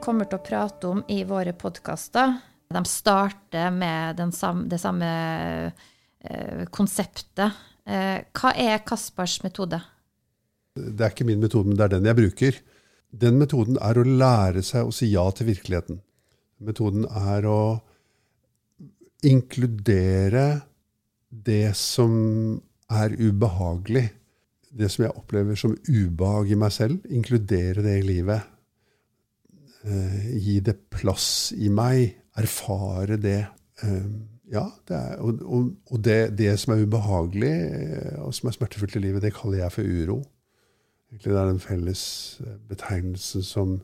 Kommer til å prate om i våre podkaster, de starter med samme, det samme eh, konseptet. Eh, hva er Kaspers metode? Det er ikke min metode, men det er den jeg bruker. Den metoden er å lære seg å si ja til virkeligheten. Metoden er å inkludere det som er ubehagelig. Det som jeg opplever som ubehag i meg selv. Inkludere det i livet. Eh, gi det plass i meg. Erfare det. Eh, ja, det er, og, og, og det, det, som er ubehagelig, eh, og som er smertefullt i livet, det kaller jeg for uro. Egentlig det er den felles betegnelsen som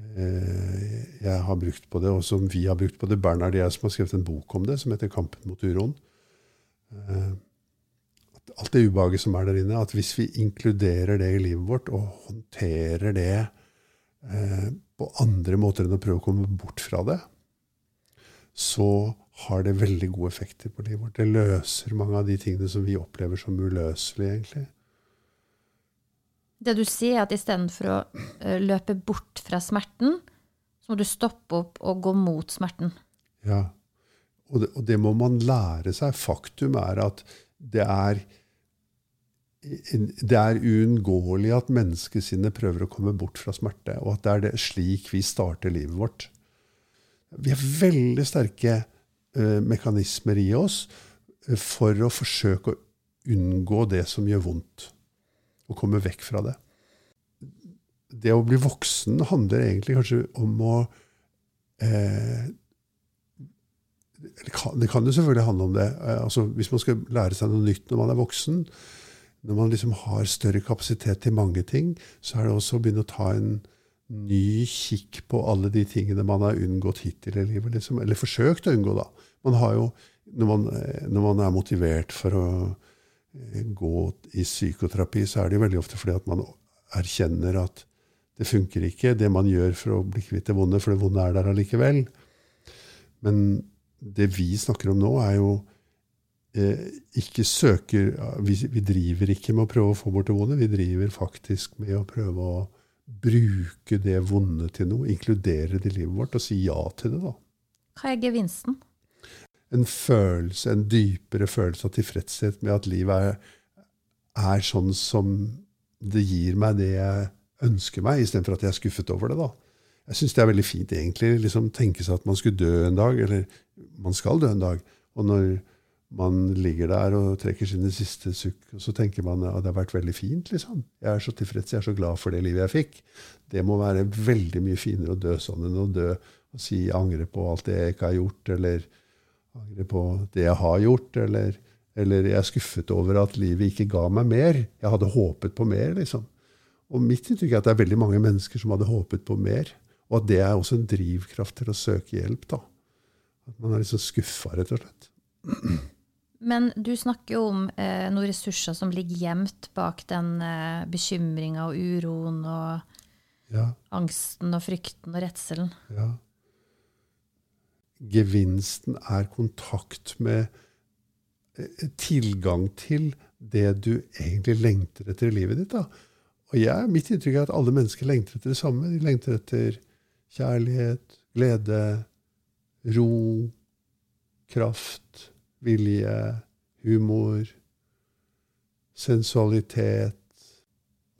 eh, jeg har brukt på det, og som vi har brukt på det. Bernhard og jeg som har skrevet en bok om det, som heter 'Kampen mot uroen'. Eh, alt det ubehaget som er der inne, at hvis vi inkluderer det i livet vårt og håndterer det eh, på andre måter enn å prøve å komme bort fra det, så har det veldig gode effekter på livet vårt. Det løser mange av de tingene som vi opplever som uløselige, egentlig. Det du sier, er at istedenfor å eh, løpe bort fra smerten, så må du stoppe opp og gå mot smerten. Ja. Og det, og det må man lære seg. Faktum er at det er det er uunngåelig at menneskesinnet prøver å komme bort fra smerte, og at det er det slik vi starter livet vårt. Vi har veldig sterke uh, mekanismer i oss uh, for å forsøke å unngå det som gjør vondt, og komme vekk fra det. Det å bli voksen handler egentlig kanskje om å uh, det kan jo selvfølgelig handle om det. Altså, hvis man skal lære seg noe nytt når man er voksen, når man liksom har større kapasitet til mange ting, så er det også å begynne å ta en ny kikk på alle de tingene man har unngått hittil i livet. Liksom. Eller forsøkt å unngå, da. Man jo, når man, når man er motivert for å eh, gå i psykoterapi, så er det jo veldig ofte fordi at man erkjenner at det funker ikke, det man gjør for å bli kvitt det vonde, for det vonde er der allikevel. Men det vi snakker om nå, er jo eh, ikke søker vi, vi, driver ikke med å prøve å få bort det vonde, vi driver faktisk med å prøve å bruke det vonde til noe, inkludere det i livet vårt, og si ja til det. da. Hva er gevinsten? En følelse, en dypere følelse av tilfredshet med at livet er, er sånn som det gir meg det jeg ønsker meg, istedenfor at jeg er skuffet over det. da. Jeg syns det er veldig fint egentlig, liksom tenke seg at man skulle dø en dag, eller man skal dø en dag. Og når man ligger der og trekker sine siste sukk, og så tenker man at det har vært veldig fint. liksom. Jeg er så tilfreds, jeg er så glad for det livet jeg fikk. Det må være veldig mye finere å dø sånn enn å dø og si angre på alt det jeg ikke har gjort, eller angre på det jeg har gjort, eller, eller jeg er skuffet over at livet ikke ga meg mer. Jeg hadde håpet på mer, liksom. Og mitt inntrykk er at det er veldig mange mennesker som hadde håpet på mer. Og at det er også en drivkraft til å søke hjelp. da. At man er liksom skuffa, rett og slett. Men du snakker jo om eh, noen ressurser som ligger gjemt bak den eh, bekymringa og uroen og ja. angsten og frykten og redselen. Ja. Gevinsten er kontakt med eh, tilgang til det du egentlig lengter etter i livet ditt. da. Og jeg, mitt inntrykk er at alle mennesker lengter etter det samme. De lengter etter kjærlighet, glede, ro, kraft vilje, humor, sensualitet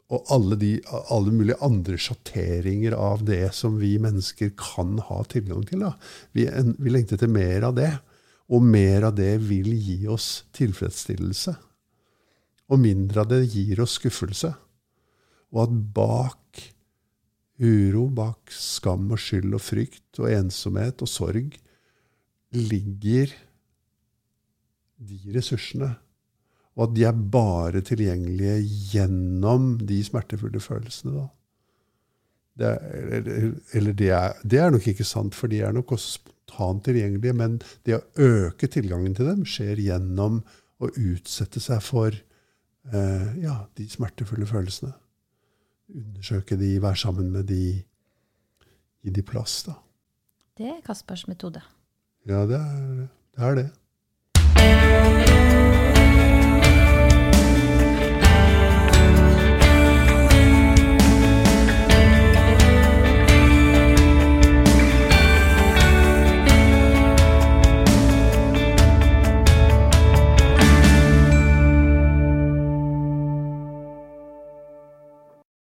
og alle, de, alle mulige andre sjatteringer av det som vi mennesker kan ha tilgang til. Vi, vi, lengter etter mer av det. Og mer av det vil gi oss tilfredsstillelse. Og mindre av det gir oss skuffelse. Og at bak uro, bak skam og skyld og frykt og ensomhet og sorg ligger de ressursene. Og at de er bare tilgjengelige gjennom de smertefulle følelsene. da. Det er, eller, eller det, er, det er, nok ikke sant, for de er nok også spontant tilgjengelige. Men det å øke tilgangen til dem skjer gjennom å utsette seg for eh, ja, de smertefulle følelsene. Undersøke de, være sammen med de, gi de plass. da. Det er Kaspers metode. Ja, det er det. Er det. Thank you.